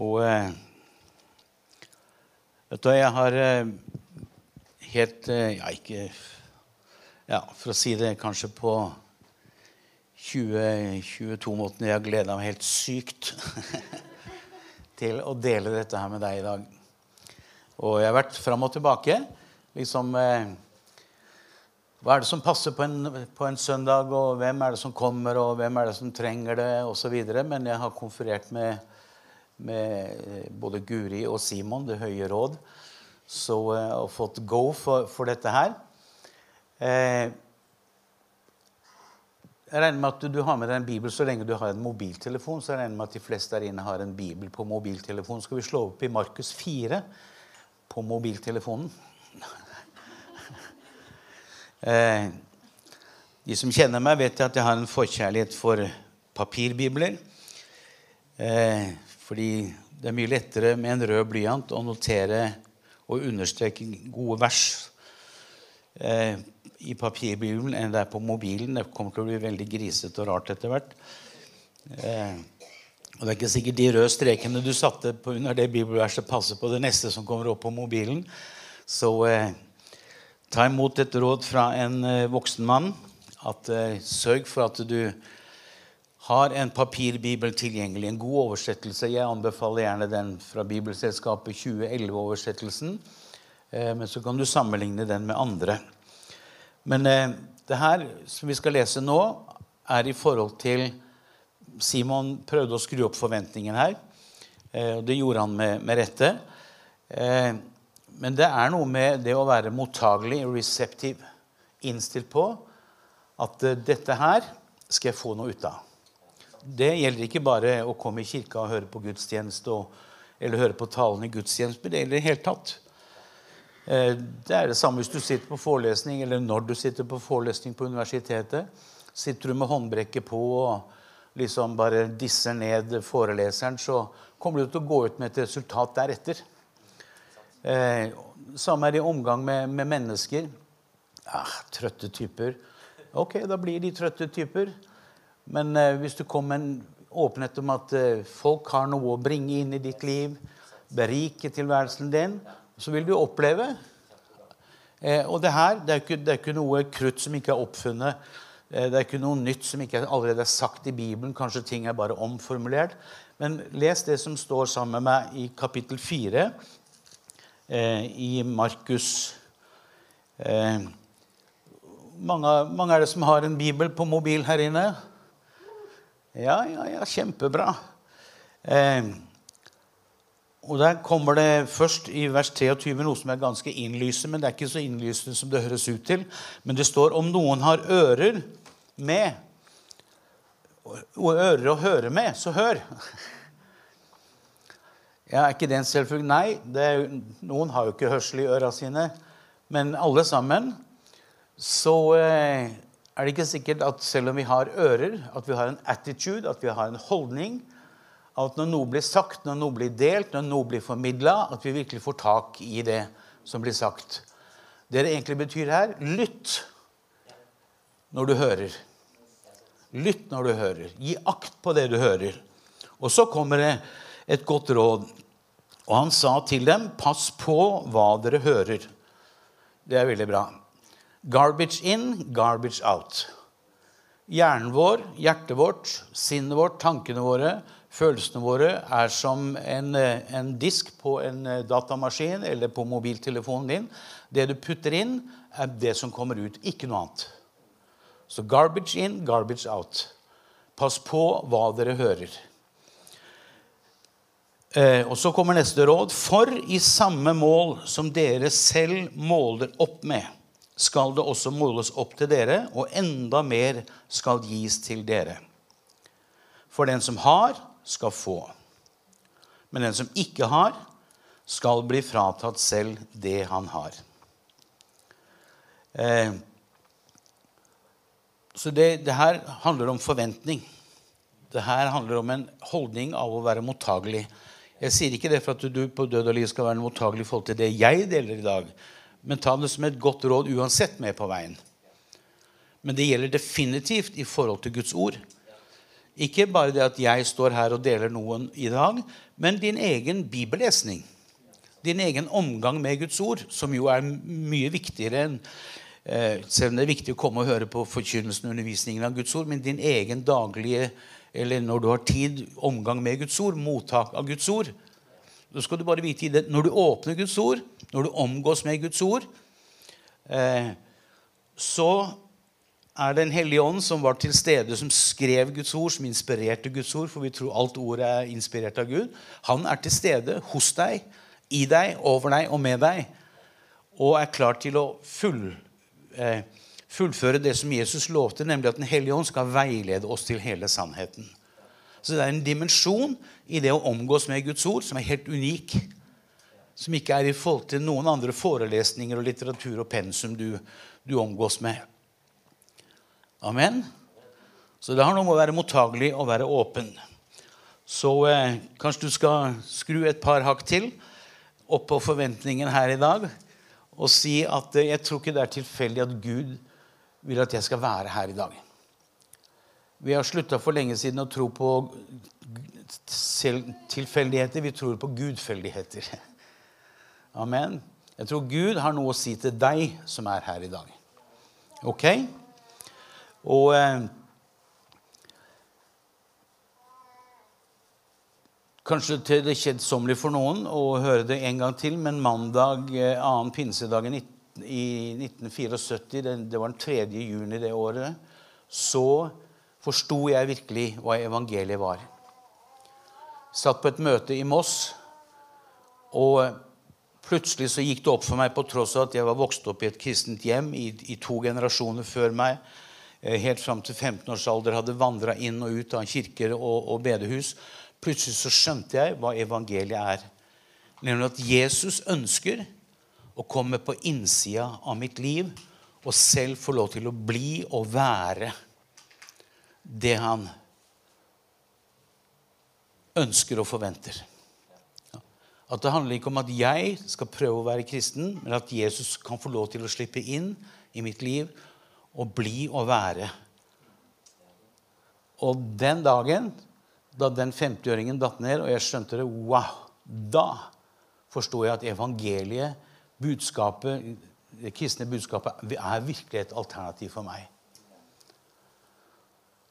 Og eh, vet du, jeg har eh, helt eh, Ja, ikke ja, For å si det kanskje på 2022-måten Jeg har gleda meg helt sykt til å dele dette her med deg i dag. Og jeg har vært fram og tilbake. Liksom Hva er det som passer på en, på en, søndag, og hvem er det som kommer, og hvem er det som trenger det, osv. Men jeg har konferert med, med eh, både Guri og Simon, Det høye råd, så, eh, og fått go for, for dette her. Eh, jeg regner med at du har med deg en bibel så lenge du har en mobiltelefon. Så jeg regner med at de fleste der inne har en bibel på mobiltelefon. Skal vi slå opp i Markus 4 på mobiltelefonen? De som kjenner meg, vet at jeg har en forkjærlighet for papirbibler. Eh, fordi det er mye lettere med en rød blyant å notere og understreke gode vers eh, i papirbibelen enn det er på mobilen. Det kommer til å bli veldig grisete og rart etter hvert. Og det er ikke sikkert de røde strekene du satte på under det bibelverset, passer på det neste som kommer opp på mobilen. Så eh, Ta imot et råd fra en eh, voksen mann. At uh, Sørg for at du har en papirbibel tilgjengelig. En god oversettelse. Jeg anbefaler gjerne den fra Bibelselskapet 2011-oversettelsen. Uh, men så kan du sammenligne den med andre. Men uh, det her som vi skal lese nå, er i forhold til Simon prøvde å skru opp forventningen her. og det gjorde han med, med rette. Men det er noe med det å være mottagelig, reseptiv, innstilt på at dette her skal jeg få noe ut av. Det gjelder ikke bare å komme i kirka og høre på gudstjeneste og, eller høre på talen i gudstjeneste, det gjelder i det hele tatt. Uh, det er det samme hvis du sitter på forelesning, eller når du sitter på forelesning på universitetet. Sitter du med håndbrekket på og liksom bare disser ned foreleseren, så kommer du til å gå ut med et resultat deretter. Eh, samme er det i omgang med, med mennesker. Ah, trøtte typer. Ok, da blir de trøtte typer. Men eh, hvis du kommer med en åpenhet om at eh, folk har noe å bringe inn i ditt liv, berike tilværelsen din, så vil du oppleve eh, Og det her det er, ikke, det er ikke noe krutt som ikke er oppfunnet. Eh, det er ikke noe nytt som ikke allerede er sagt i Bibelen. Kanskje ting er bare omformulert. Men les det som står sammen med meg i kapittel 4, eh, i Markus. Eh, mange, mange, er det som har en bibel på mobil her inne? Ja, ja, ja, kjempebra. Eh, og Der kommer det først i vers 23 noe som er ganske innlysende, men det er ikke så innlysende som det høres ut til. Men det står om noen har ører med, og ører å høre med, så hør. Ja, Er ikke det en selvfølge? Nei. Er, noen har jo ikke hørsel i øra sine. Men alle sammen så eh, er det ikke sikkert at selv om vi har ører, at vi har en attitude, at vi har en holdning, at når noe blir sagt, når noe blir delt, når noe blir formidla, at vi virkelig får tak i det som blir sagt. Det det egentlig betyr her lytt når du hører. Lytt når du hører. Gi akt på det du hører. Og så kommer det et godt råd. Og han sa til dem, 'Pass på hva dere hører.' Det er veldig bra. Garbage in, garbage out. Hjernen vår, hjertet vårt, sinnet vårt, tankene våre, følelsene våre er som en, en disk på en datamaskin eller på mobiltelefonen din. Det du putter inn, er det som kommer ut, ikke noe annet. Så garbage in, garbage out. Pass på hva dere hører. Eh, og så kommer neste råd. For i samme mål som dere selv måler opp med, skal det også måles opp til dere, og enda mer skal gis til dere. For den som har, skal få. Men den som ikke har, skal bli fratatt selv det han har. Eh, så det, det, her handler om forventning. Det her handler om en holdning av å være mottagelig jeg sier ikke det for at du på død og liv skal være mottagelig i forhold til det jeg deler i dag. Men ta det som et godt råd uansett med på veien. Men det gjelder definitivt i forhold til Guds ord. Ikke bare det at jeg står her og deler noen i dag, men din egen bibellesning. Din egen omgang med Guds ord, som jo er mye viktigere enn eh, Selv om det er viktig å komme og høre på forkynnelsen og undervisningen av Guds ord, men din egen daglige, eller når du har tid, omgang med Guds ord, mottak av Guds ord. Da skal du bare vite i det. Når du åpner Guds ord, når du omgås med Guds ord, eh, så er det Den hellige ånd som var til stede, som skrev Guds ord, som inspirerte Guds ord, for vi tror alt ordet er inspirert av Gud. Han er til stede hos deg, i deg, over deg og med deg, og er klar til å full, eh, fullføre det som Jesus lovte, nemlig at Den hellige ånd skal veilede oss til hele sannheten. Så det er en dimensjon i det å omgås med Guds ord som er helt unik. Som ikke er i forhold til noen andre forelesninger og litteratur og pensum du, du omgås med. Amen. Så det har noe med å være mottagelig og være åpen. Så eh, kanskje du skal skru et par hakk til opp på forventningen her i dag og si at eh, jeg tror ikke det er tilfeldig at Gud vil at jeg skal være her i dag. Vi har slutta for lenge siden å tro på tilfeldigheter. Vi tror på gudfeldigheter. Amen. Jeg tror Gud har noe å si til deg som er her i dag. Ok? Og eh, Kanskje til det kjedsommelige for noen å høre det en gang til, men mandag eh, annen pinsedagen i 1974, det, det var den 3. juni det året, så forsto jeg virkelig hva evangeliet var. Satt på et møte i Moss, og plutselig så gikk det opp for meg, på tross av at jeg var vokst opp i et kristent hjem i, i to generasjoner før meg, Eh, helt fram til 15 års alder hadde vandra inn og ut av kirker og, og bedehus. Plutselig så skjønte jeg hva evangeliet er. Nemlig at Jesus ønsker å komme på innsida av mitt liv og selv få lov til å bli og være det han ønsker og forventer. At det handler ikke om at jeg skal prøve å være kristen, men at Jesus kan få lov til å slippe inn i mitt liv og bli og være. Og den dagen da den 50-åringen datt ned, og jeg skjønte det wow, Da forsto jeg at evangeliet, budskapet, det kristne budskapet, er virkelig et alternativ for meg.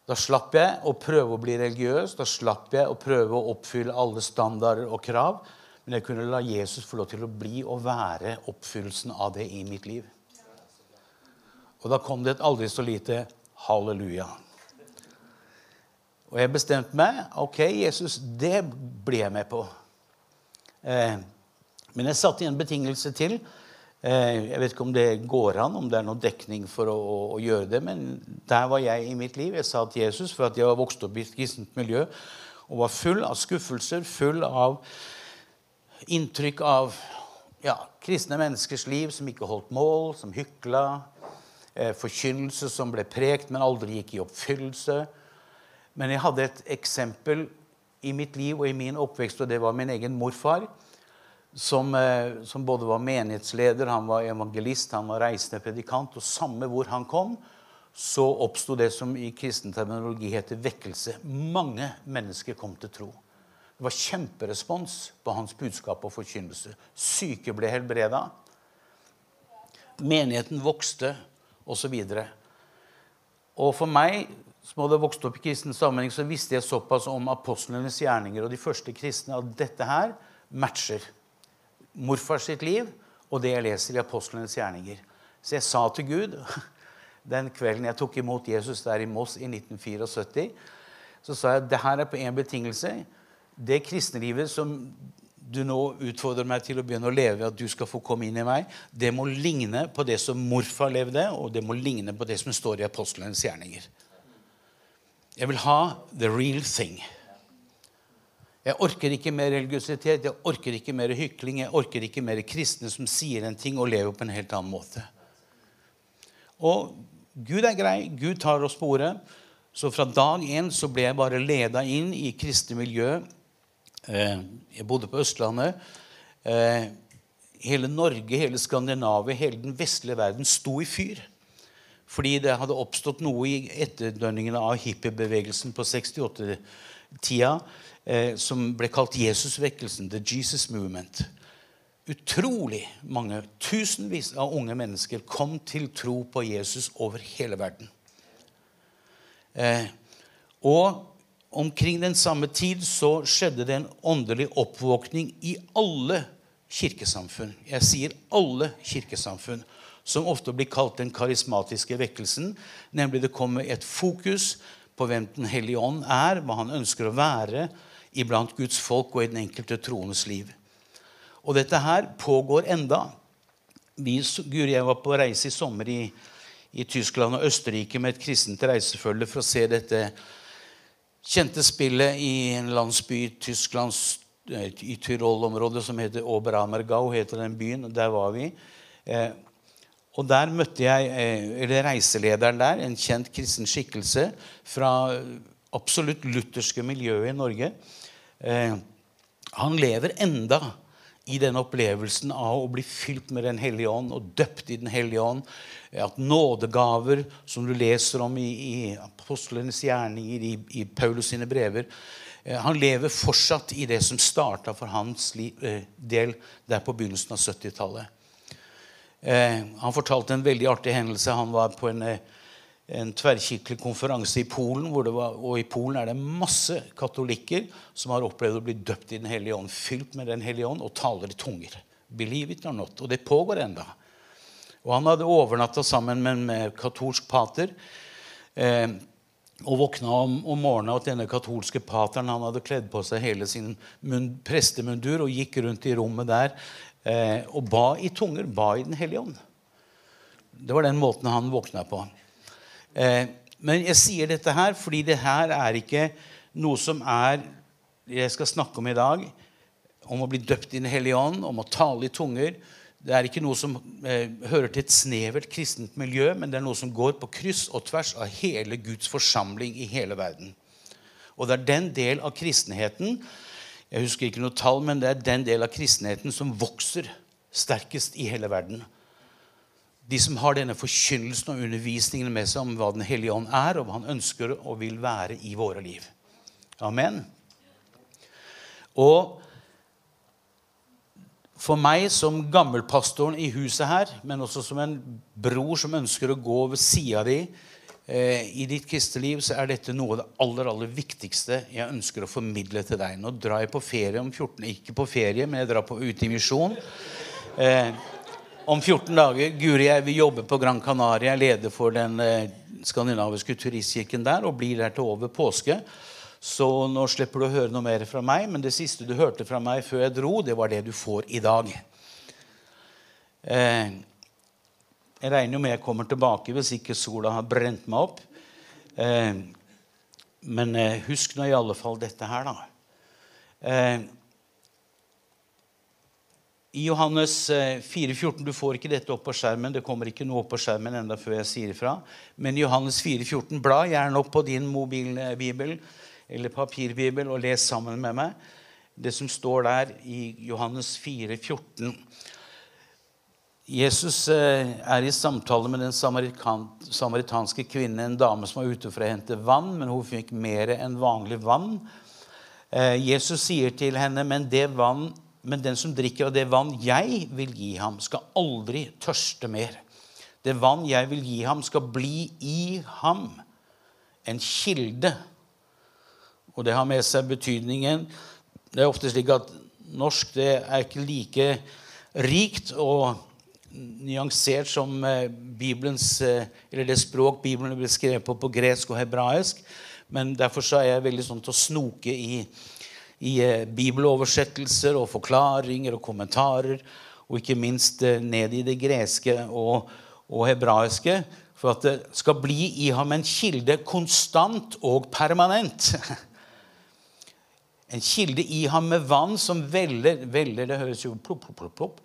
Da slapp jeg å prøve å bli religiøs, da slapp jeg å prøve å oppfylle alle standarder og krav. Men jeg kunne la Jesus få lov til å bli og være oppfyllelsen av det i mitt liv. Og da kom det et aldri så lite halleluja. Og jeg bestemte meg. Ok, Jesus, det blir jeg med på. Eh, men jeg satte en betingelse til. Eh, jeg vet ikke om det går an, om det er noen dekning for å, å, å, gjøre det. Men der var jeg i mitt liv. Jeg sa til Jesus for at jeg var vokst opp i et kristent miljø og var full av skuffelser, full av inntrykk av ja, kristne menneskers liv som ikke holdt mål, som hykla, Eh, forkynnelse som ble prekt, men aldri gikk i oppfyllelse. Men jeg hadde et eksempel i mitt liv og i min oppvekst, og det var min egen morfar. Som, eh, som både var menighetsleder, han var evangelist, han var reisende predikant. Og samme hvor han kom, så oppsto det som i kristen terminologi heter vekkelse. Mange mennesker kom til tro. Det var kjemperespons på hans budskap og forkynnelse. Syke ble helbreda. Menigheten vokste osv. Og, og for meg som hadde vokst opp i kristen sammenheng, så visste jeg såpass om apostlenes gjerninger og de første kristne at dette her matcher morfar sitt liv og det jeg leser i apostlenes gjerninger. Så jeg sa til Gud den kvelden jeg tok imot Jesus der i Moss i 1974, så sa jeg det her er på én betingelse. Det kristenlivet som du nå utfordrer meg til å begynne å leve, at du skal få komme inn i meg, det må ligne på det som morfar levde, og det må ligne på det som står i apostlenes gjerninger. Jeg vil ha the real thing. Jeg orker ikke mer religiøsitet, jeg orker ikke mer hykling, jeg orker ikke mer kristne som sier en ting og lever på en helt annen måte. Og Gud er grei. Gud tar oss på ordet. Så fra dag én så ble jeg bare leda inn i kristne miljø Eh, jeg bodde på Østlandet. Eh, hele Norge, hele Skandinavia, hele den vestlige verden sto i fyr Fordi det hadde oppstått noe i etterdønningene av hippiebevegelsen på 68-tida eh, som ble kalt Jesusvekkelsen. The Jesus Movement. Utrolig mange, tusenvis av unge mennesker kom til tro på Jesus over hele verden. Eh, og omkring den samme tid så skjedde det en åndelig oppvåkning i alle kirkesamfunn. Jeg sier alle kirkesamfunn som ofte blir kalt den karismatiske vekkelsen. Nemlig det kommer et fokus på hvem Den hellige ånd er, hva han ønsker å være iblant Guds folk og i den enkelte troendes liv. Og dette her pågår enda. Vi, Guri, jeg var på reise i sommer i, i Tyskland og Østerrike med et kristent reisefølge for å se dette kjente spillet i en landsby i Tyskland, i Tyrol-området, som heter Oberammergau, heter den byen. Der var vi. Eh, og der møtte jeg eh, eller reiselederen der, en kjent kristen skikkelse fra absolutt lutherske miljøet i Norge. Eh, han lever enda i den opplevelsen av å bli fylt med Den hellige ånd og døpt i Den hellige ånd. At nådegaver, som du leser om i, i apostlenes gjerninger, i, i Paulus sine brever eh, Han lever fortsatt i det som starta for hans del der på begynnelsen av 70-tallet. Eh, han fortalte en veldig artig hendelse. Han var på en, eh, en tverrkirkelig konferanse i Polen. Var, og i Polen er det masse katolikker som har opplevd å bli døpt i Den hellige ånd, fylt med Den hellige ånd og taler i tunger. Believe it or not. Og det pågår enda. Og han hadde overnatta sammen med en katolsk pater. Eh, og våkna om, om morgenen at denne katolske pateren han hadde kledd på seg hele sin prestemundur og gikk rundt i rommet der eh, og ba i tunger. Ba i Den hellige ånd. Det var den måten han våkna på. Eh, men jeg sier dette her fordi det her er ikke noe som er jeg skal snakke om i dag. Om å bli døpt i Den hellige ånd, om å tale i tunger. Det er ikke noe som eh, hører til et snevert kristent miljø, men det er noe som går på kryss og tvers av hele Guds forsamling i hele verden. Og det er den del av kristenheten jeg husker ikke noe tall, men det er den del av kristenheten som vokser sterkest i hele verden. De som har denne forkynnelsen og undervisningen med seg om hva Den hellige ånd er, og hva han ønsker og vil være i våre liv. Amen. Og for meg som gammelpastoren i huset her, men også som en bror som ønsker å gå ved sida di Eh, i ditt kristne liv så er dette noe av det aller aller viktigste jeg ønsker å formidle til deg. Nå drar jeg på ferie om 14 Ikke på ferie, men jeg drar på ut i misjon. Eh, om 14 dager. Guri jeg vil jobbe på Gran Canaria. Leder for den eh, skandinaviske turistkirken der og blir der til over påske. Så nå slipper du å høre noe mer fra meg. Men det siste du hørte fra meg før jeg dro, det var det du får i dag. Eh, jeg regner jo med jeg kommer tilbake hvis ikke sola har brent meg opp. Eh, men eh, husk nå i alle fall dette her, da. Eh, I Johannes 4,14 eh, Du får ikke dette opp på skjermen. Det kommer ikke noe opp på skjermen enda før jeg sier ifra. Men Johannes 4,14 bla gjerne opp på din mobilbibel eller papirbibel og les sammen med meg det som står der i Johannes 4,14. Jesus eh, er i samtale med den samaritanske kvinnen, en dame som var ute for å hente vann, men hun fikk mer enn vanlig vann. Eh, Jesus sier til henne, men, vann, men den som drikker av det vann jeg vil gi ham, skal aldri tørste mer. Det vann jeg vil gi ham, skal bli i ham en kilde. Og det har med seg betydningen Det er ofte slik at norsk det er ikke like rikt og nyansert som eh, Bibelens, eh, eller det språk Bibelen ble skrevet på på gresk og hebraisk. Men derfor så er jeg veldig sånn til å snoke i, i eh, bibeloversettelser og forklaringer og kommentarer. Og ikke minst ned i det greske og, og hebraiske. For at det skal bli i ham en kilde konstant og permanent. En kilde i ham med vann som veller, veller Det høres jo plopp, plopp, plopp, plopp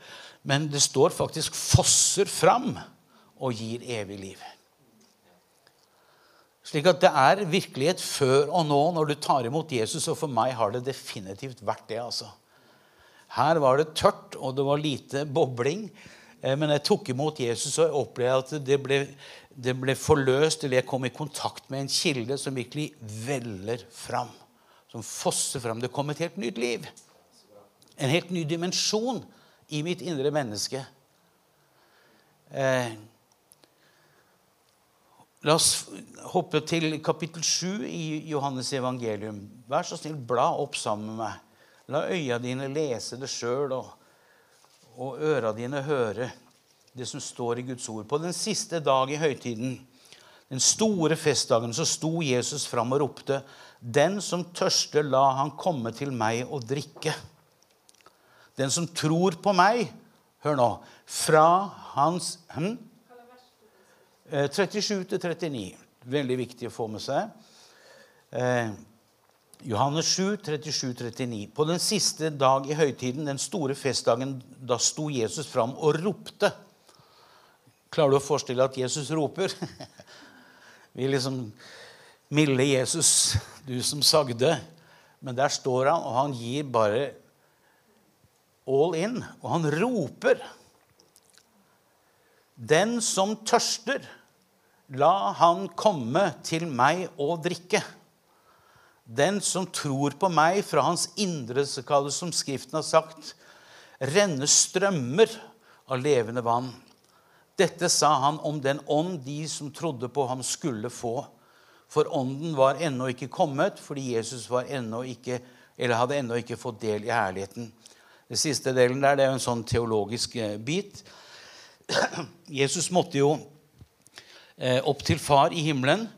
men det står faktisk 'fosser fram og gir evig liv'. Slik at det er virkelighet før og nå når du tar imot Jesus. Og for meg har det definitivt vært det. altså. Her var det tørt, og det var lite bobling. Eh, men jeg tok imot Jesus, og jeg opplevde at det ble, det ble forløst, eller jeg kom i kontakt med en kilde som virkelig veller fram. Som fosser fram. Det kom et helt nytt liv. En helt ny dimensjon i mitt indre menneske. Eh, La oss hoppe til kapittel 7 i Johannes evangelium. Vær så snill, bla opp sammen med meg. La øya dine lese det sjøl, og, og øra dine høre det som står i Guds ord. På den siste dag i høytiden, den store festdagen, så sto Jesus fram og ropte:" Den som tørster, la han komme til meg og drikke. Den som tror på meg, hør nå, fra hans hm? 37 til 39. Veldig viktig å få med seg. Eh, Johannes 7, 37-39. På den siste dag i høytiden, den store festdagen, da sto Jesus fram og ropte. Klarer du å forestille at Jesus roper? Vi liksom Milde Jesus, du som sagde. Men der står han, og han gir bare all in. Og han roper. Den som tørster, la han komme til meg og drikke. Den som tror på meg, fra hans indre, så kalles som Skriften har sagt, renne strømmer av levende vann. Dette sa han om den ånd de som trodde på ham, skulle få. For ånden var ennå ikke kommet, fordi Jesus ennå ikke, hadde ennå ikke fått del i herligheten. Det siste delen der, det er jo en sånn teologisk eh, bit. Jesus måtte jo eh, opp til far i himmelen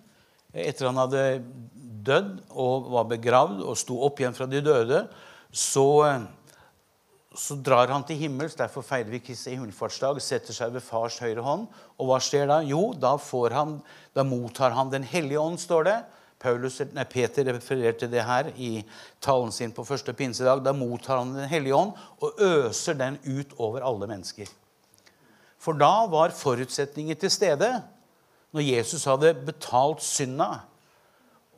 etter han hadde dødd og var begravd og sto opp igjen fra de døde. Så, eh, så drar han til himmels. Derfor feirer vi Kristi himmelfartsdag. Setter seg ved fars høyre hånd. Og hva skjer da? Jo, da, han, da mottar han Den hellige ånd, står det. Paulus, nei, Peter refererte det her i talen sin på første pinsedag. Da mottar han Den hellige ånd og øser den ut over alle mennesker. For da var forutsetninger til stede. Når Jesus hadde betalt synda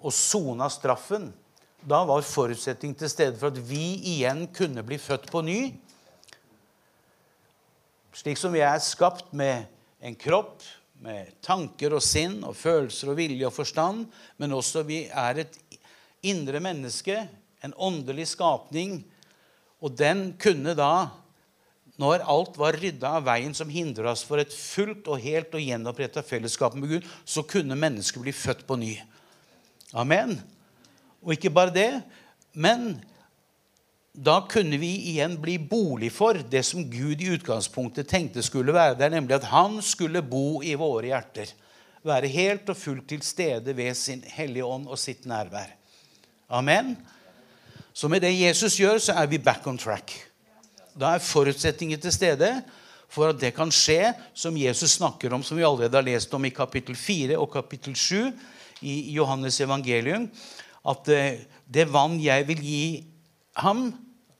og sona straffen, da var forutsetningen til stede for at vi igjen kunne bli født på ny. Slik som vi er skapt med en kropp, med tanker og sinn og følelser og vilje og forstand, men også vi er et indre menneske, en åndelig skapning, og den kunne da når alt var rydda av veien som hindra oss for et fullt og helt og gjenoppretta fellesskap med Gud, så kunne mennesket bli født på ny. Amen. Og ikke bare det, men da kunne vi igjen bli bolig for det som Gud i utgangspunktet tenkte skulle være der, nemlig at han skulle bo i våre hjerter. Være helt og fullt til stede ved sin Hellige Ånd og sitt nærvær. Amen. Så med det Jesus gjør, så er vi back on track. Da er forutsetninger til stede for at det kan skje, som Jesus snakker om, som vi allerede har lest om i kapittel 4 og kapittel 7 i Johannes evangelium, at eh, det vann jeg vil gi ham,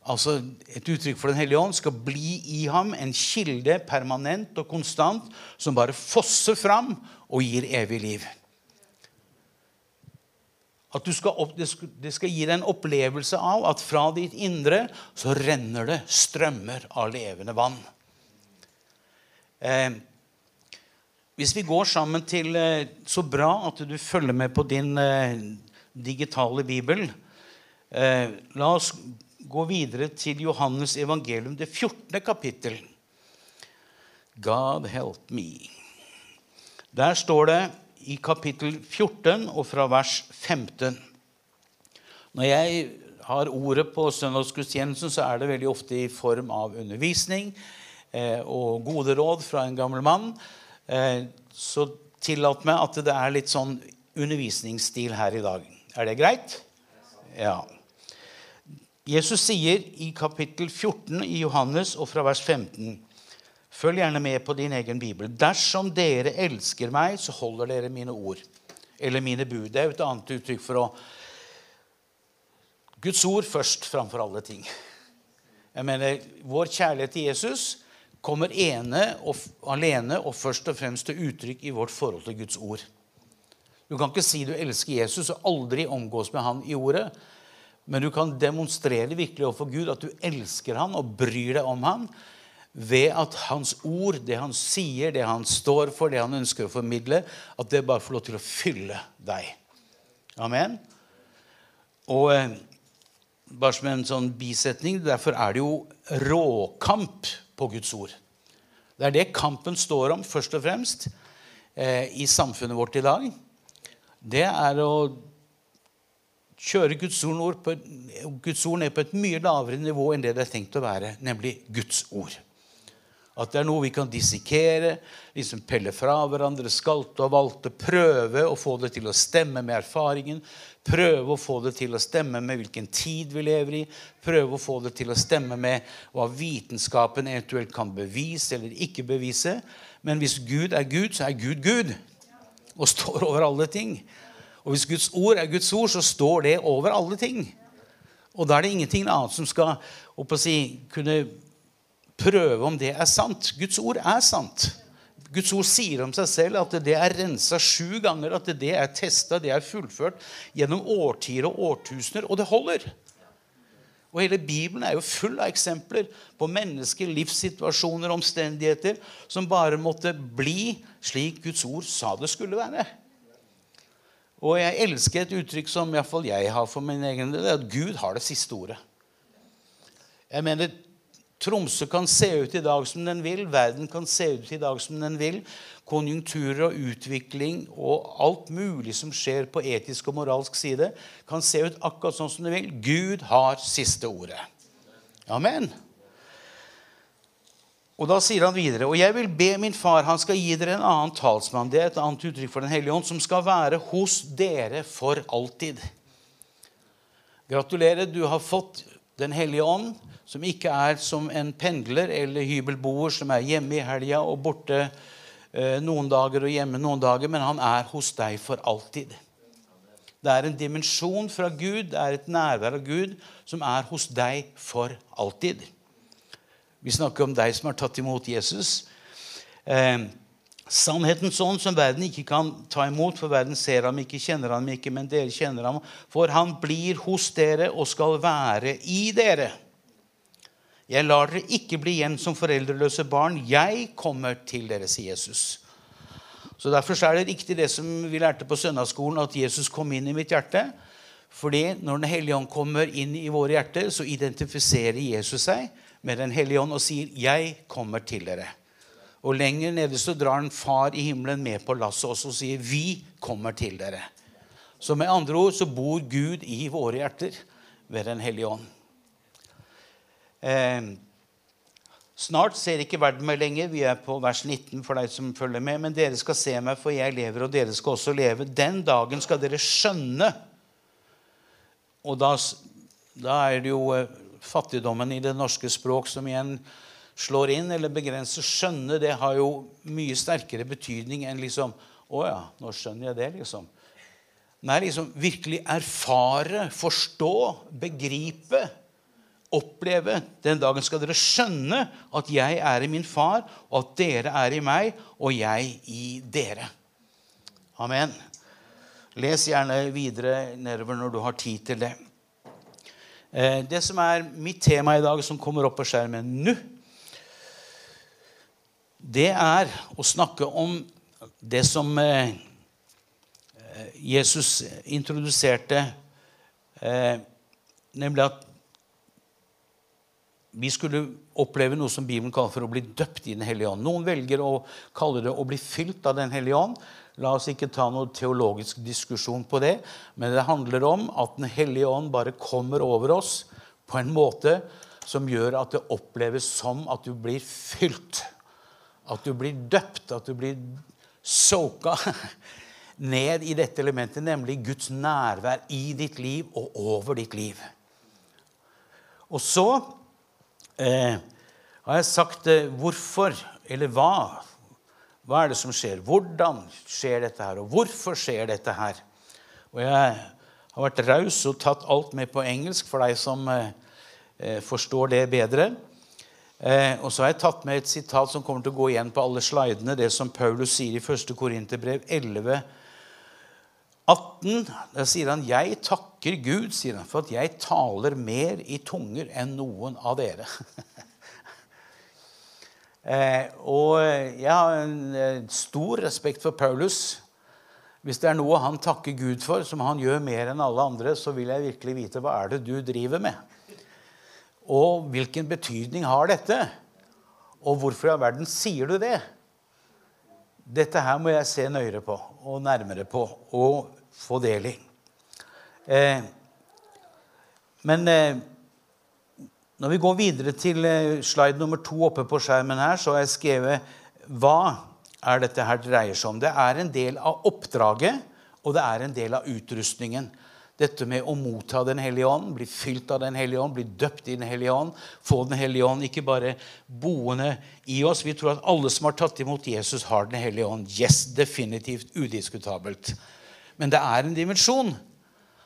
altså et uttrykk for Den hellige ånd, skal bli i ham en kilde permanent og konstant som bare fosser fram og gir evig liv. At skal det, skal, det, skal, gi deg en opplevelse av at fra ditt indre så renner det strømmer av levende vann. Eh, hvis vi går sammen til eh, Så bra at du følger med på din eh, digitale bibel. Eh, la oss gå videre til Johannes evangelium, det 14. kapittel. God help me. Der står det i kapittel 14 og fra vers 15. Når jeg har ordet på søndagsgudstjenesten, så er det veldig ofte i form av undervisning eh, og gode råd fra en gammel mann. Eh, så tillat meg at det er litt sånn undervisningsstil her i dag. Er det greit? Ja. Jesus sier i kapittel 14 i Johannes og fra vers 15 Følg gjerne med på din egen bibel. Dersom dere elsker meg, så holder dere mine ord. Eller mine bud. Det er jo et annet uttrykk for å Guds ord først framfor alle ting. Jeg mener, Vår kjærlighet til Jesus kommer ene og alene og først og fremst til uttrykk i vårt forhold til Guds ord. Du kan ikke si du elsker Jesus og aldri omgås med han i ordet. Men du kan demonstrere virkelig overfor Gud at du elsker han og bryr deg om han ved at hans ord, det han sier, det han står for, det han ønsker å formidle, at det bare får lov til å fylle deg. Amen. Og eh, bare som en sånn bisetning Derfor er det jo råkamp på Guds ord. Det er det kampen står om, først og fremst, eh, i samfunnet vårt i dag. Det er å kjøre Guds ord, på, Guds ord ned på et mye lavere nivå enn det det er tenkt å være, nemlig Guds ord. At det er noe vi kan dissekere, liksom pelle fra hverandre, skalte og valte, prøve å få det til å stemme med erfaringen, prøve å få det til å stemme med hvilken tid vi lever i, prøve å få det til å stemme med hva vitenskapen eventuelt kan bevise eller ikke bevise. Men hvis Gud er Gud, så er Gud Gud og står over alle ting. Og hvis Guds ord er Guds ord, så står det over alle ting. Og da er det ingenting annet som skal si, kunne prøve om det er sant. Guds ord er sant. Guds ord sier om seg selv at det er rensa sju ganger, at det er testa, det er fullført gjennom årtier og årtusener, og det holder. Og Hele Bibelen er jo full av eksempler på mennesker, livssituasjoner, omstendigheter som bare måtte bli slik Guds ord sa det skulle være. Og jeg elsker et uttrykk som i fall jeg har for min egen del, at Gud har det siste ordet. Jeg mener, Tromsø kan se ut i dag som den vil. Verden kan se ut i dag som den vil. Konjunkturer og utvikling og alt mulig som skjer på etisk og moralsk side, kan se ut akkurat sånn som det vil. Gud har siste ordet. Amen. Og Da sier han videre, og jeg vil be min far, han skal gi dere en annen talsmann. Det er et annet uttrykk for Den hellige ånd, som skal være hos dere for alltid. Gratulerer, du har fått Den hellige ånd som ikke er som en pendler eller hybelboer som er hjemme i helga og borte eh, noen dager og hjemme noen dager, men han er hos deg for alltid. Det er en dimensjon fra Gud, det er et nærvær av Gud, som er hos deg for alltid. Vi snakker om deg som har tatt imot Jesus. Eh, Sannhetens ånd som verden ikke kan ta imot, for verden ser ham ikke, kjenner ham ikke, men dere kjenner ham. For han blir hos dere og skal være i dere. Jeg lar dere ikke bli igjen som foreldreløse barn. Jeg kommer til dere, sier Jesus. Så Derfor er det riktig det som vi lærte på søndagsskolen, at Jesus kom inn i mitt hjerte. Fordi når Den hellige ånd kommer inn i våre hjerter, så identifiserer Jesus seg med Den hellige ånd og sier 'Jeg kommer til dere'. Og lenger nede så drar en far i himmelen med på lasset og sier 'Vi kommer til dere'. Så med andre ord så bor Gud i våre hjerter ved Den hellige ånd. Eh, snart ser ikke verden meg lenger. Vi er på vers 19 for deg som følger med. Men dere skal se meg, for jeg lever, og dere skal også leve. Den dagen skal dere skjønne. Og da, da er det jo eh, fattigdommen i det norske språk som igjen slår inn eller begrenser. Skjønne det har jo mye sterkere betydning enn liksom Å ja, nå skjønner jeg det, liksom. Nei, liksom virkelig erfare, forstå, begripe oppleve. Den dagen skal dere skjønne at jeg er i min far, og at dere er i meg, og jeg i dere. Amen. Les gjerne videre nedover når du har tid til det. Eh, det som er mitt tema i dag, som kommer opp på skjermen nå, det er å snakke om det som eh, Jesus introduserte, eh, nemlig at vi skulle oppleve noe som Bibelen kaller for å bli døpt i Den hellige ånd. Noen velger å kalle det å bli fylt av Den hellige ånd. La oss ikke ta noe teologisk diskusjon på det, men det handler om at Den hellige ånd bare kommer over oss på en måte som gjør at det oppleves som at du blir fylt. At du blir døpt, at du blir soka ned i dette elementet, nemlig Guds nærvær i ditt liv og over ditt liv. Og så eh, har jeg sagt eh, hvorfor, eller hva. Hva er det som skjer? Hvordan skjer dette her? Og hvorfor skjer dette her? Og jeg har vært raus og tatt alt med på engelsk for deg som eh, eh, forstår det bedre. Eh, og så har jeg tatt med et sitat som kommer til å gå igjen på alle slidene. Det som Paulus sier i 1. Korinterbrev 11, 18. Der sier han 'Jeg takker Gud', sier han, 'for at jeg taler mer i tunger enn noen av dere'. Eh, og jeg har en eh, stor respekt for Paulus. Hvis det er noe han takker Gud for, som han gjør mer enn alle andre, så vil jeg virkelig vite hva er det du driver med. Og hvilken betydning har dette? Og hvorfor i all verden sier du det? Dette her må jeg se nøyere på og nærmere på og få del i. Eh, men eh, når vi går videre til eh, slide nummer to oppe på skjermen her, så har jeg skrevet hva er dette her dreier seg om. Det er en del av oppdraget, og det er en del av utrustningen. Dette med å motta Den hellige ånd, bli fylt av Den hellige ånd, bli døpt i Den hellige ånd, få Den hellige ånd ikke bare boende i oss. Vi tror at alle som har tatt imot Jesus, har Den hellige ånd. Yes, definitivt, udiskutabelt. Men det er en dimensjon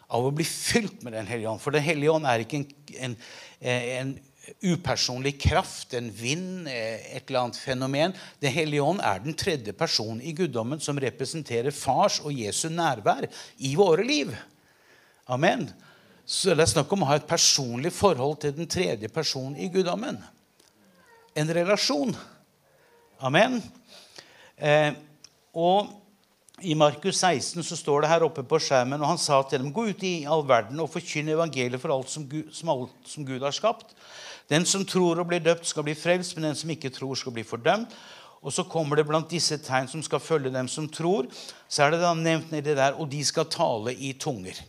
av å bli fylt med Den hellige ånd. For Den hellige ånd er ikke en, en, en upersonlig kraft, en vind, et eller annet fenomen. Den hellige ånd er den tredje personen i guddommen som representerer fars og Jesu nærvær i våre liv. Amen. Så det er snakk om å ha et personlig forhold til den tredje personen i guddommen. En relasjon. Amen. Eh, og i Markus 16 så står det her oppe på skjermen, og han sa til dem, gå ut i all verden og forkynn evangeliet for alt som Gud, som alt som Gud har skapt. Den som tror og blir døpt, skal bli frelst, men den som ikke tror, skal bli fordømt. Og så kommer det blant disse tegn som skal følge dem som tror. Så er det da nevnt nedi der, og de skal tale i tunger.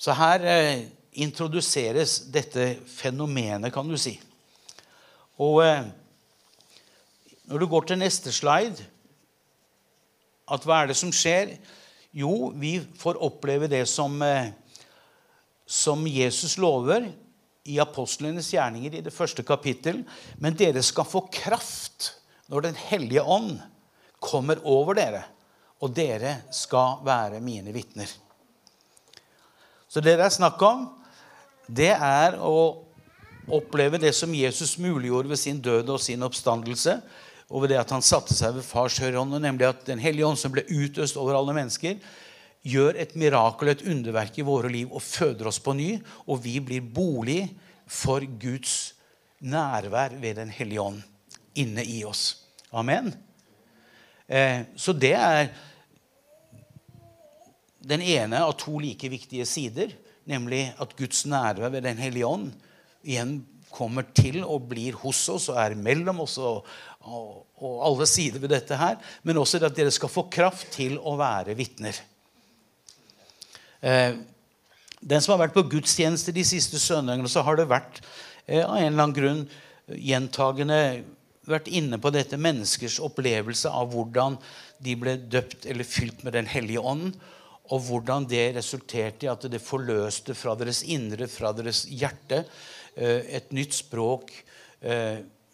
Så her eh, introduseres dette fenomenet, kan du si. Og eh, når du går til neste slide at Hva er det som skjer? Jo, vi får oppleve det som, eh, som Jesus lover i apostlenes gjerninger i det første kapittel. Men dere skal få kraft når Den hellige ånd kommer over dere. Og dere skal være mine vitner. Så det det er snakk om, det er å oppleve det som Jesus muliggjorde ved sin død og sin oppstandelse. Og ved det at han satte seg ved fars høyre hånd, nemlig at Den hellige ånd som ble utøst over alle mennesker, gjør et mirakel, et underverk i våre liv og føder oss på ny. Og vi blir bolig for Guds nærvær ved Den hellige ånd inne i oss. Amen. Eh, så det er den ene av to like viktige sider, nemlig at Guds nærvær ved Den hellige ånd igjen kommer til og blir hos oss og er mellom oss og, og, alle sider ved dette her. Men også at dere skal få kraft til å være vitner. Eh, den som har vært på gudstjeneste de siste søndagene, så har det vært eh, av en eller annen grunn gjentagende vært inne på dette menneskers opplevelse av hvordan de ble døpt eller fylt med Den hellige ånd, og hvordan det resulterte i at det forløste fra deres indre, fra deres hjerte, eh, et nytt språk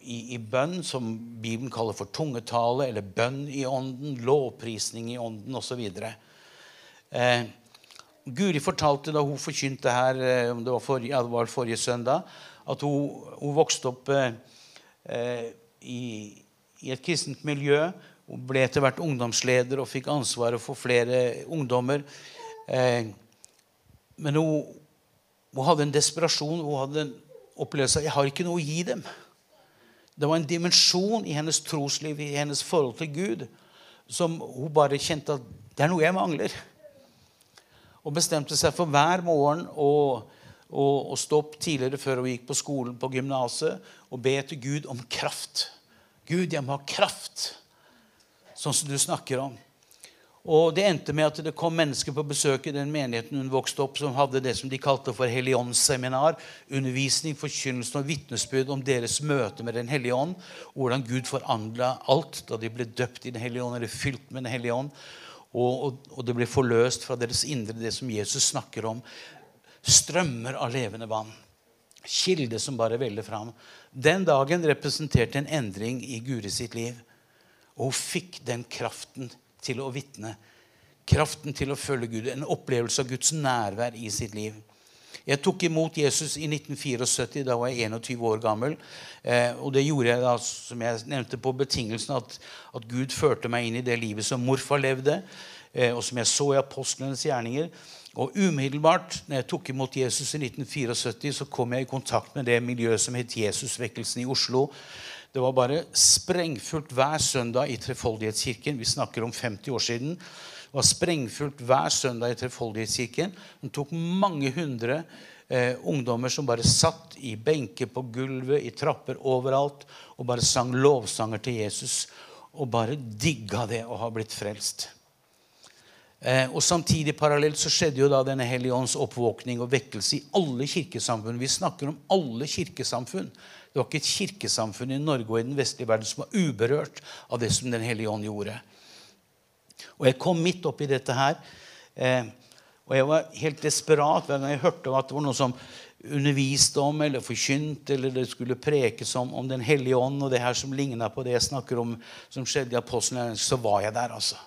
i, i bønn, som Bibelen kaller for tungetale, eller bønn i ånden, lovprisning i ånden osv. Eh, Guri fortalte da hun forkynte her eh, om det var forrige, ja, det var forrige søndag, at hun, hun vokste opp eh, eh, i, i, et kristent miljø. Hun ble etter hvert ungdomsleder og fikk ansvaret for flere ungdommer. Eh, men hun, hun, hadde en desperasjon. Hun hadde en opplevelse av jeg har ikke noe å gi dem. Det var en dimensjon i hennes trosliv, i hennes forhold til Gud, som hun bare kjente at det er noe jeg mangler og bestemte seg for hver morgen å, å, å stå tidligere før hun gikk på skolen på gymnaset, og be til Gud om kraft. Gud, jeg må ha kraft, sånn som du snakker om. Og Det endte med at det kom mennesker på besøk i den menigheten hun vokste opp, som hadde det som de kalte for Helligåndsseminar. Undervisning, forkynnelse og vitnesbyrd om deres møte med Den hellige ånd. Hvordan Gud forandra alt da de ble døpt i Den hellige ånd, eller fylt med Den hellige ånd. Og, og, og, det ble forløst fra deres indre, det som Jesus snakker om. Strømmer av levende vann. Kilde som bare veller fram. Den dagen representerte en endring i Guri sitt liv. Og hun fikk den kraften til å vitne. Kraften til å følge Gud. En opplevelse av Guds nærvær i sitt liv. Jeg tok imot Jesus i 1974. Da var jeg 21 år gammel. Eh, og det gjorde jeg da, som jeg nevnte, på betingelsen at, at Gud førte meg inn i det livet som morfar levde, eh, og som jeg så i apostlenes gjerninger. Og umiddelbart når jeg tok imot Jesus i 1974, så kom jeg i kontakt med det miljøet som het Jesusvekkelsen i Oslo. Det var bare sprengfullt hver søndag i Trefoldighetskirken. Vi snakker om 50 år siden. Det var sprengfullt hver søndag i Trefoldighetskirken. Den tok mange hundre eh, ungdommer som bare satt i benker på gulvet, i trapper overalt, og bare sang lovsanger til Jesus. Og bare digga det å ha blitt frelst. Eh, og Samtidig parallelt så skjedde jo da denne Hellige Ånds oppvåkning og vekkelse i alle kirkesamfunn. Vi snakker om alle kirkesamfunn. Det var ikke et kirkesamfunn i Norge og i den vestlige verden som var uberørt av det som Den hellige ånd gjorde. Og jeg kom midt oppi dette her. Eh, og jeg var helt desperat hver gang jeg hørte at det var noe som underviste om eller forkynte eller det skulle prekes om, om Den hellige ånd og det her som ligna på det jeg snakker om som skjedde i Apostelen, så var jeg der, altså.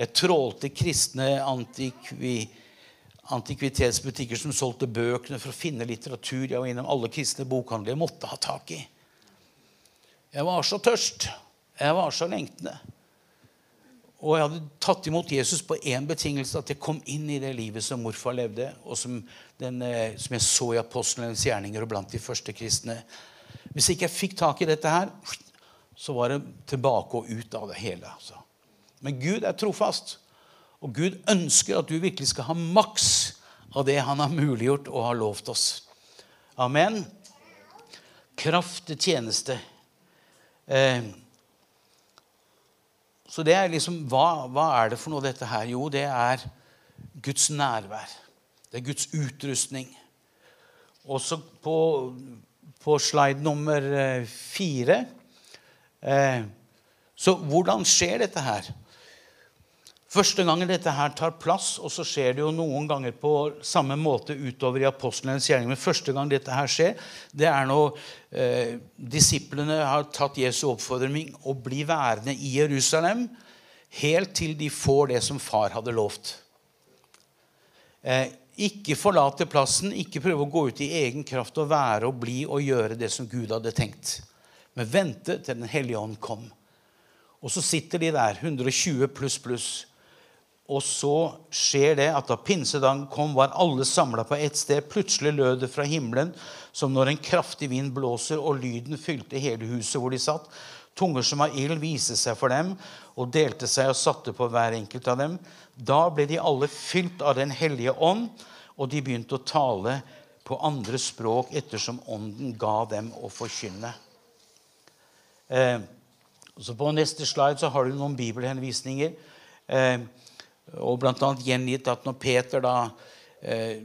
Jeg trålte kristne antikvi antikvitetsbutikker som solgte bøkene for å finne litteratur. Jeg var innom alle kristne bokhandler jeg måtte ha tak i. Jeg var så tørst. Jeg var så lengtende. Og jeg hadde tatt imot Jesus på én betingelse, at jeg kom inn i det livet som morfar levde, og som, den, eh, som jeg så i apostlenes gjerninger og blant de første kristne. Hvis ikke jeg fikk tak i dette her, så var det tilbake og ut av det hele. Altså. Men Gud er trofast. Og Gud ønsker at du virkelig skal ha maks av det han har muliggjort og har lovt oss. Amen. Kraft til tjeneste. Eh, så det er liksom hva, hva, er det for noe, dette her? Jo, det er Guds nærvær. Det er Guds utrustning. Også på, på slide nummer eh, fire eh, Så hvordan skjer dette her? Første gangen dette her tar plass, og så skjer det jo noen ganger på samme måte utover i apostlenes gjerning, men første gang dette her skjer, det er når eh, disiplene har tatt Jesu oppfordring å bli værende i Jerusalem helt til de får det som far hadde lovt. Eh, ikke forlate plassen, ikke prøve å gå ut i egen kraft og være og bli og gjøre det som Gud hadde tenkt. Men vente til Den hellige ånd kom. Og så sitter de der, 120 pluss pluss og så skjer det at da pinsedagen kom, var alle samla på ett sted. Plutselig lød det fra himmelen som når en kraftig vind blåser, og lyden fylte hele huset hvor de satt. Tunger som av ild viste seg for dem og delte seg og satte på hver enkelt av dem. Da ble de alle fylt av Den hellige ånd, og de begynte å tale på andre språk ettersom ånden ga dem å forkynne. Eh, så på neste slide så har du noen bibelhenvisninger. Eh, og bl.a. gjengitt at når Peter da eh,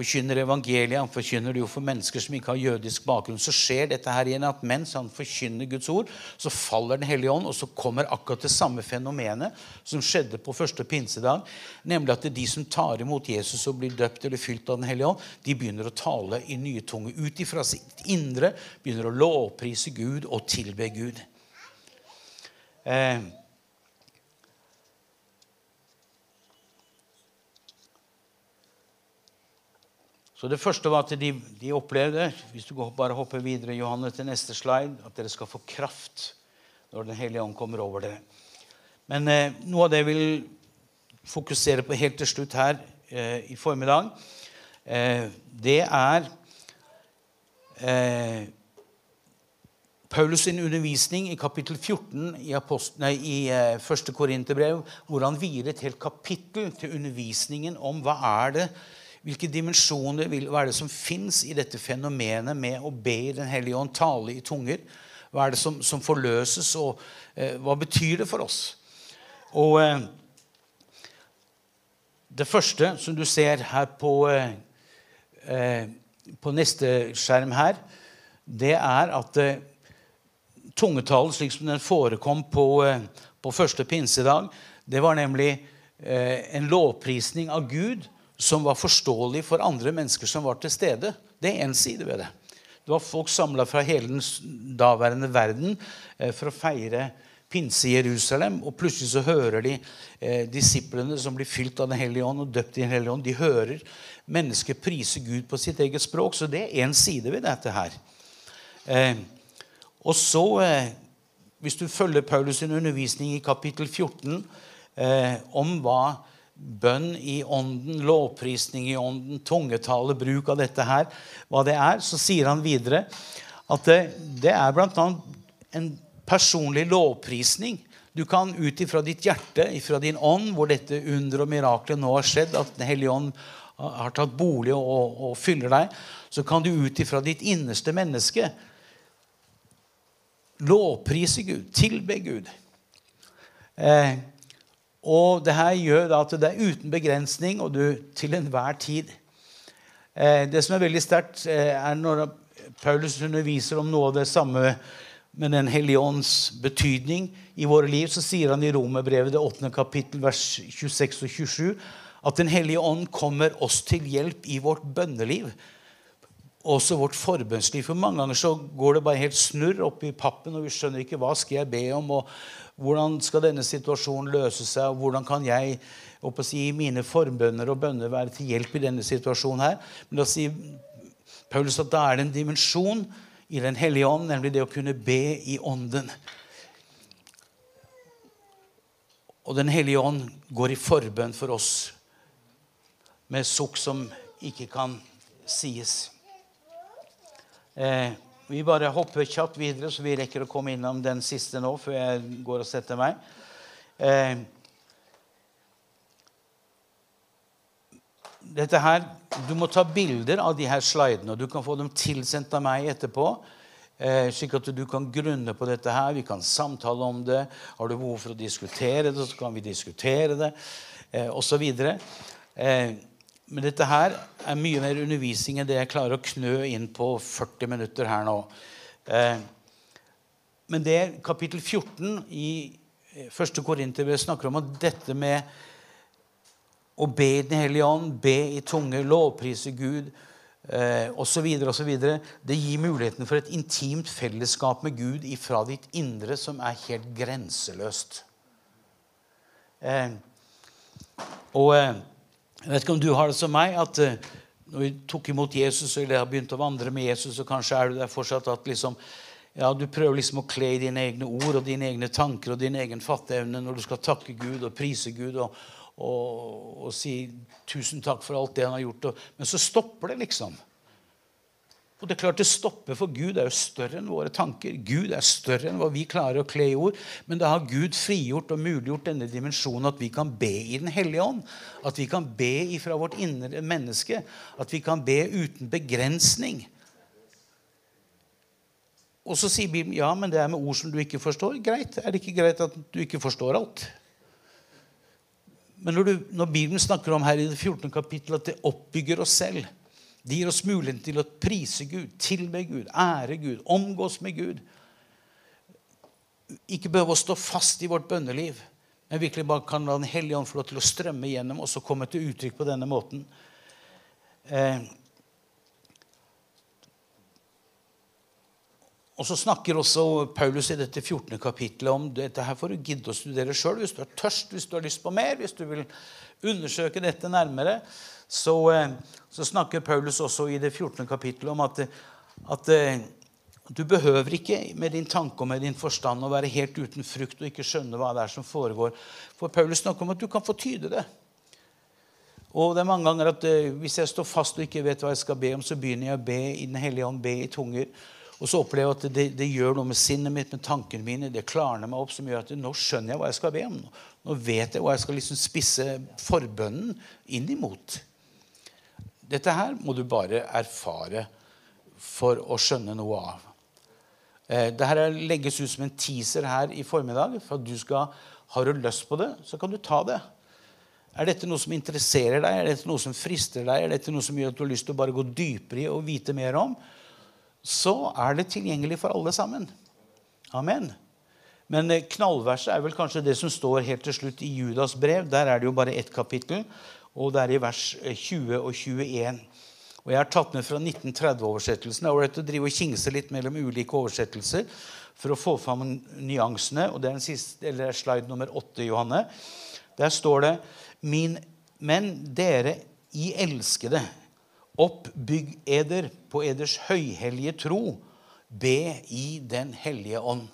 forkynner evangeliet, han forkynner det jo for mennesker som ikke har jødisk bakgrunn, så skjer dette her igjen at mens han forkynner Guds ord, så faller Den hellige ånd, og så kommer akkurat det samme fenomenet som skjedde på første pinsedag, nemlig at de som tar imot Jesus og blir døpt eller fylt av Den hellige ånd, de begynner å tale i nye tunge. Ut ifra sitt indre begynner å lovprise Gud og tilbe Gud. Eh, Så Det første var at de, de opplevde hvis du bare hopper videre Johanne, til neste slide, at dere skal få kraft når Den hellige ånd kommer over dere. Men eh, noe av det jeg vil fokusere på helt til slutt her eh, i formiddag, eh, det er eh, Paulus' sin undervisning i kapittel 14 i, Apost nei, i eh, 1. Korinterbrev, hvor han vier et helt kapittel til undervisningen om hva er det hvilke dimensjoner hva er det som fins i dette fenomenet med å be i Den hellige ånd, tale i tunger? Hva er det som, som forløses, og eh, hva betyr det for oss? Og eh, Det første som du ser her på, eh, eh på neste skjerm her, det er at eh, tungetalen slik som den forekom på, eh, på første pinsedag, det var nemlig en lovprisning av Gud som var forståelig for andre mennesker som var til stede. Det er én side ved det. Det var folk samla fra hele den daværende verden eh, for å feire pinse i Jerusalem. Og plutselig så hører de eh, disiplene som blir fylt av Den hellige ånd og døpt i Den hellige ånd. De hører mennesker prise Gud på sitt eget språk. Så det er én side ved dette her. Eh, og så, hvis du følger Paulus' undervisning i kapittel 14 eh, om hva bønn i ånden, lovprisning i ånden, tungetale, bruk av dette her, hva det er, så sier han videre at det, det er bl.a. en personlig lovprisning. Du kan ut ifra ditt hjerte, ifra din ånd, hvor dette under og miraklet nå har skjedd, at Den hellige ånd har tatt bolig og, og, og fyller deg, så kan du ut ifra ditt innerste menneske lovprise Gud, tilbe Gud. Eh, og det her gjør at det er uten begrensning, og du til enhver tid. Eh, det som er veldig sterkt, eh, er når Paulus underviser om noe av det samme med Den hellige ånds betydning i våre liv, så sier han i Romerbrevet, det 8. kapittel, vers 26 og 27, at Den hellige ånd kommer oss til hjelp i vårt bønneliv. Også vårt forbønnsliv. For mange ganger så går det bare helt snurr oppi pappen, og vi skjønner ikke hva skal jeg be om, og hvordan skal denne situasjonen løse seg, og hvordan kan jeg å si, mine forbønner og bønner være til hjelp i denne situasjonen her. Men da sier Paulus at da er det en dimensjon i Den hellige ånd, nemlig det å kunne be i ånden. Og Den hellige ånd går i forbønn for oss med sukk som ikke kan sies. Eh, vi bare hopper kjapt videre, så vi rekker å komme innom den siste nå før jeg går og setter meg. Eh, dette her, Du må ta bilder av de her slidene, og du kan få dem tilsendt av meg etterpå. Eh, slik at du kan grunne på dette her. Vi kan samtale om det. Har du behov for å diskutere det, så kan vi diskutere det, eh, osv. Eh, men dette her er mye mer undervisning enn det jeg klarer å knø inn på 40 minutter her nå. Eh, men det kapittel 14 i 1. eh, Korinterbrev snakker om at dette med å be i Den hellige ånd, be i tunge, lovprise Gud eh, osv., osv. Det gir muligheten for et intimt fellesskap med Gud ifra ditt indre som er helt grenseløst. Og jeg vet ikke om du har det som meg, at eh, når vi tok imot Jesus eller har begynt å vandre med Jesus, så kanskje er du der fortsatt at liksom, ja, du prøver liksom å kle i dine egne ord og dine egne tanker og din egen fatteevne når du skal takke Gud og prise Gud. og og, og si tusen takk for alt det han har gjort. Men så stopper det, liksom. Og det er klart det stopper, for Gud er jo større enn våre tanker. Gud er større enn hva vi klarer å kle i ord. Men da har Gud frigjort og muliggjort denne dimensjonen at vi kan be i Den hellige ånd. At vi kan be ifra vårt indre menneske. At vi kan be uten begrensning. Og så sier Bibelen ja, men det er med ord som du ikke forstår. Greit. Er det ikke greit at du ikke forstår alt? Men når, du, når, Bibelen snakker om her i det 14. kapittel at det oppbygger oss selv Det gir oss muligheten til å prise Gud, tilbe Gud, ære Gud, omgås med Gud. Ikke behøve å stå fast i vårt bønneliv, men virkelig bare kan la Den hellige ånd få lov til å strømme gjennom og så komme til uttrykk på denne måten. Eh, Og så snakker også Paulus i dette 14. kapittelet om dette her får du gidde å studere sjøl hvis du er tørst, hvis du har lyst på mer, hvis du vil undersøke dette nærmere. Så, eh, så snakker Paulus også i det 14. kapittelet om at, at eh, du behøver ikke med din tanke og med din forstand å være helt uten frukt og ikke skjønne hva det er som foregår. For Paulus snakker om at du kan få tyde det. Og det er mange ganger at eh, Hvis jeg står fast og ikke vet hva jeg skal be om, så begynner jeg å be i Den hellige ånd, be i tunger. Og så opplever jeg at det, det, gjør noe med sinnet mitt, med tankene mine. Det klarner meg opp som gjør at nå skjønner jeg hva jeg skal be om. Nå vet jeg hva jeg skal liksom spisse forbønnen inn imot. Dette her må du bare erfare for å skjønne noe av. Eh, Dette legges ut som en teaser her i formiddag. for at du skal, Har du lyst på det, så kan du ta det. Er dette noe som interesserer deg? Er dette noe som frister deg? Er dette noe som gjør at du har lyst til å bare gå dypere i og vite mer om? så er det tilgjengelig for alle sammen. Amen. Men eh, knallverset er vel kanskje det som står helt til slutt i Judas brev. Der er det jo bare ett kapittel, og det er i vers 20 eh, og 21. Og Jeg har tatt med fra 1930-oversettelsen. Det er ålreit å drive og kingse litt mellom ulike oversettelser for å få fram nyansene. og Det er siste, slide nummer åtte, Johanne. Der står det Min, Men dere i elskede, Oppbygg eder på eders høyhellige tro. Be i Den hellige ånd.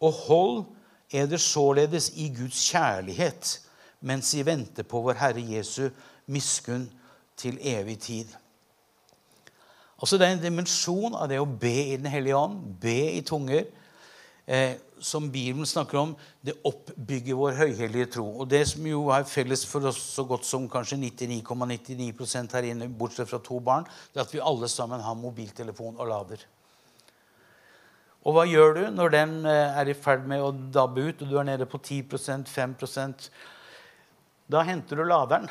Og hold eder således i Guds kjærlighet mens vi venter på vår Herre Jesu miskunn til evig tid. Altså Det er en dimensjon av det å be i Den hellige ånd, be i tunger. eh, som Bibelen snakker om, det oppbygger vår høyhellige tro. Og det som jo er felles for oss så godt som kanskje 99,99 ,99 her inne, bortsett fra to barn, det er at vi alle sammen har mobiltelefon og lader. Og hva gjør du når den eh, er i ferd med å dabbe ut, og du er nede på 10% 5 Da henter du laderen.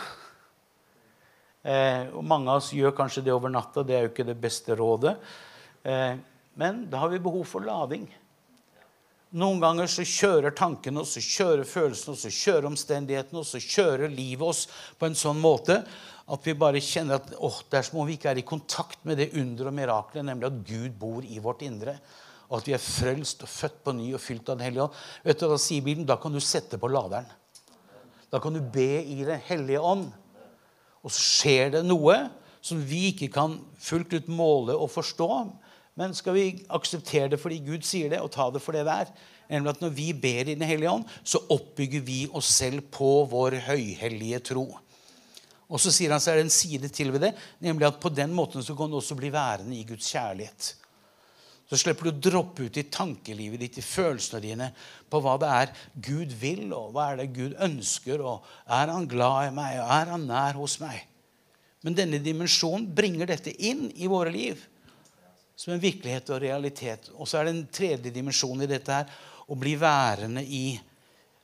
Eh, og mange av oss gjør kanskje det over natta. Det er jo ikke det beste rådet. Eh, men da har vi behov for lading. Noen ganger så kjører tankene oss, så kjører følelsene oss, så kjører omstendighetene oss, så kjører livet oss på en sånn måte at vi bare kjenner at åh, det er som om vi ikke er i kontakt med det under og miraklet, nemlig at Gud bor i vårt indre. Og at vi er frelst og født på ny og fylt av Den hellige ånd. Vet du hva sier Bibelen? Da kan du sette på laderen. Da kan du be i Den hellige ånd. Og så skjer det noe som vi ikke kan fullt ut måle og forstå. Men skal vi akseptere det fordi Gud sier det, og ta det for det det er? Nemlig at Når vi ber i Den hellige ånd, så oppbygger vi oss selv på vår høyhellige tro. Og så sier han så er det en side til ved det, nemlig at på den måten så kan du også bli værende i Guds kjærlighet. Så slipper du å droppe ut i tankelivet ditt, i følelsene dine, på hva det er Gud vil, og hva er det Gud ønsker, og er han glad i meg, og er han nær hos meg? Men denne dimensjonen bringer dette inn i våre liv som en virkelighet og realitet. Og så er det en tredje dimensjon i dette her å bli værende i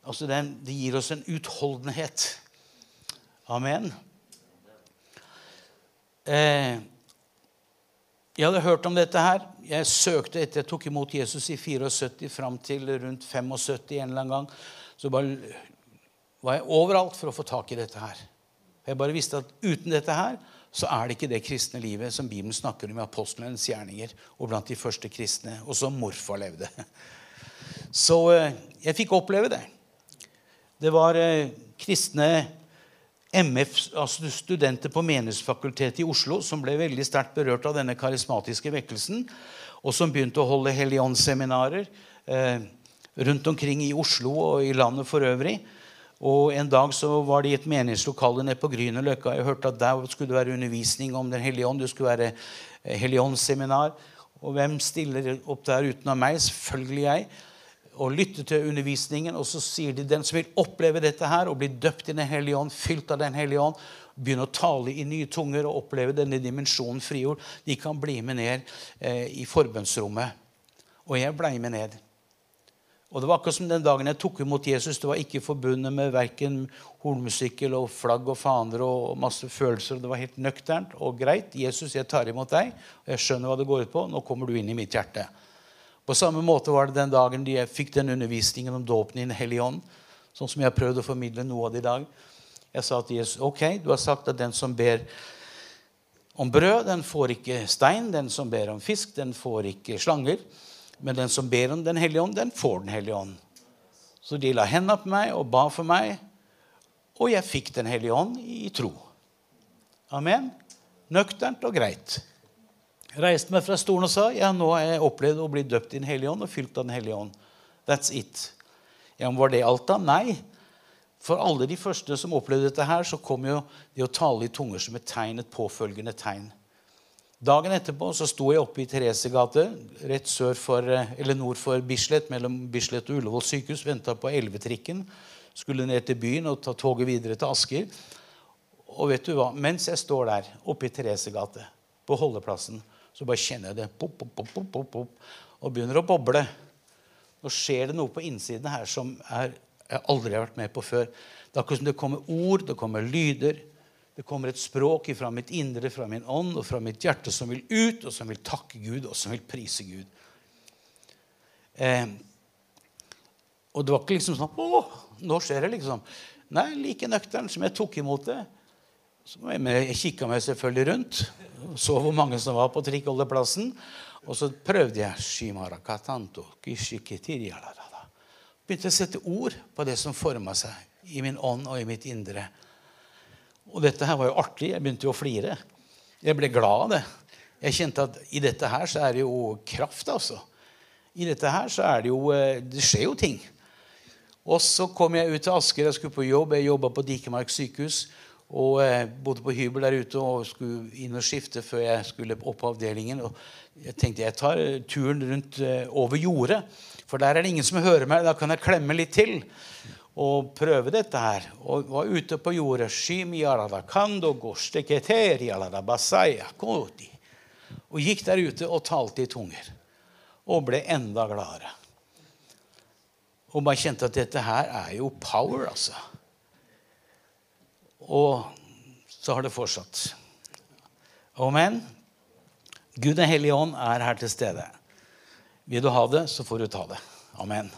altså den, Det gir oss en utholdenhet. Amen. Eh, jeg hadde hørt om dette her. Jeg søkte etter jeg tok imot Jesus i 74 fram til rundt 75 en eller annen gang. Så bare var jeg overalt for å få tak i dette her. Jeg bare visste at uten dette her så er det ikke det kristne livet som Bibelen snakker om i apostlenes gjerninger og blant de første kristne, og som morfar levde. Så eh, jeg fikk oppleve det. Det var eh, kristne MF, altså studenter på Menighetsfakultetet i Oslo som ble veldig sterkt berørt av denne karismatiske vekkelsen, og som begynte å holde Helligåndsseminarer eh, rundt omkring i Oslo og i landet for øvrig. Og En dag så var de i et menighetslokale nede på Grünerløkka. Jeg hørte at der skulle det være undervisning om Den hellige ånd. Det skulle være eh, Helligåndsseminar. Og hvem stiller opp der uten av meg? Selvfølgelig jeg. Og lytter til undervisningen. Og så sier de den som vil oppleve dette her og bli døpt i Den hellige ånd, fylt av Den hellige ånd, begynne å tale i nye tunger og oppleve denne dimensjonen friord, de kan bli med ned eh, i forbønnsrommet. Og jeg blei med ned. Og det var akkurat som den dagen jeg tok imot Jesus. Det var ikke forbundet med verken hornmusikkel og flagg og faner og masse følelser. Det var helt nøkternt og greit. 'Jesus, jeg tar imot deg, og jeg skjønner hva det går ut på. Nå kommer du inn i mitt hjerte.' På samme måte var det den dagen jeg fikk den undervisningen om dåpen i Den hellige ånd. Sånn som jeg har prøvd å formidle noe av det i dag. Jeg sa til Jesus ok, du har sagt at den som ber om brød, den får ikke stein. Den som ber om fisk, den får ikke slanger. Men den som ber om Den hellige ånd, den får Den hellige ånd. Så de la hendene på meg og ba for meg, og jeg fikk Den hellige ånd i tro. Amen. Nøkternt og greit. Reiste meg fra stolen og sa ja, nå har jeg opplevd å bli døpt i Den hellige ånd og fylt av Den hellige ånd. That's it. Ja, men Var det alt da? Nei. For alle de første som opplevde dette, her, så kom jo det å tale i tunger som et tegn, et påfølgende tegn. Dagen etterpå så sto jeg oppe i Theresegate, rett sør for, eh, eller nord for Bislett, mellom Bislett og Ullevål sykehus. Venta på elvetrikken. Skulle ned til byen og ta toget videre til Asker. Og vet du hva? Mens jeg står der oppe i Theresegate, på holdeplassen, så bare kjenner jeg det pop, pop, pop, pop, pop, og begynner å boble. Nå skjer det noe på innsiden her som er, jeg aldri har vært med på før. Det er akkurat som det kommer ord, det kommer lyder. Det kommer et språk fra mitt indre, fra min ånd og fra mitt hjerte som vil ut, og som vil takke Gud, og som vil prise Gud. Eh, og det var ikke liksom sånn Å, nå skjer det, liksom. Nei, like nøktern som jeg tok imot det. Så jeg kikka meg selvfølgelig rundt, så hvor mange som var på trikkholdeplassen. Og så prøvde jeg Begynte å sette ord på det som forma seg i min ånd og i mitt indre. Og dette her var jo artig. Jeg begynte jo å flire. Jeg ble glad av det. Jeg kjente at i dette her så er det jo kraft, altså. I dette her så er det jo eh, Det skjer jo ting. Og så kom jeg ut til Asker. Jeg skulle på jobb. Jeg jobba på Dikemark sykehus. Og eh, bodde på hybel der ute og skulle inn og skifte før jeg skulle opp på avdelingen. Og jeg tenkte jeg tar turen rundt eh, over jordet, for der er det ingen som hører meg. Da kan jeg klemme litt til og prøve dette her. Og var ute på jordet. Og gikk der ute og talte i tunger. Og ble enda gladere. Og bare kjente at dette her er jo power, altså. Og så har det fortsatt. Amen. Gud den hellige ånd er her til stede. Vil du ha det, så får du ta det. Amen.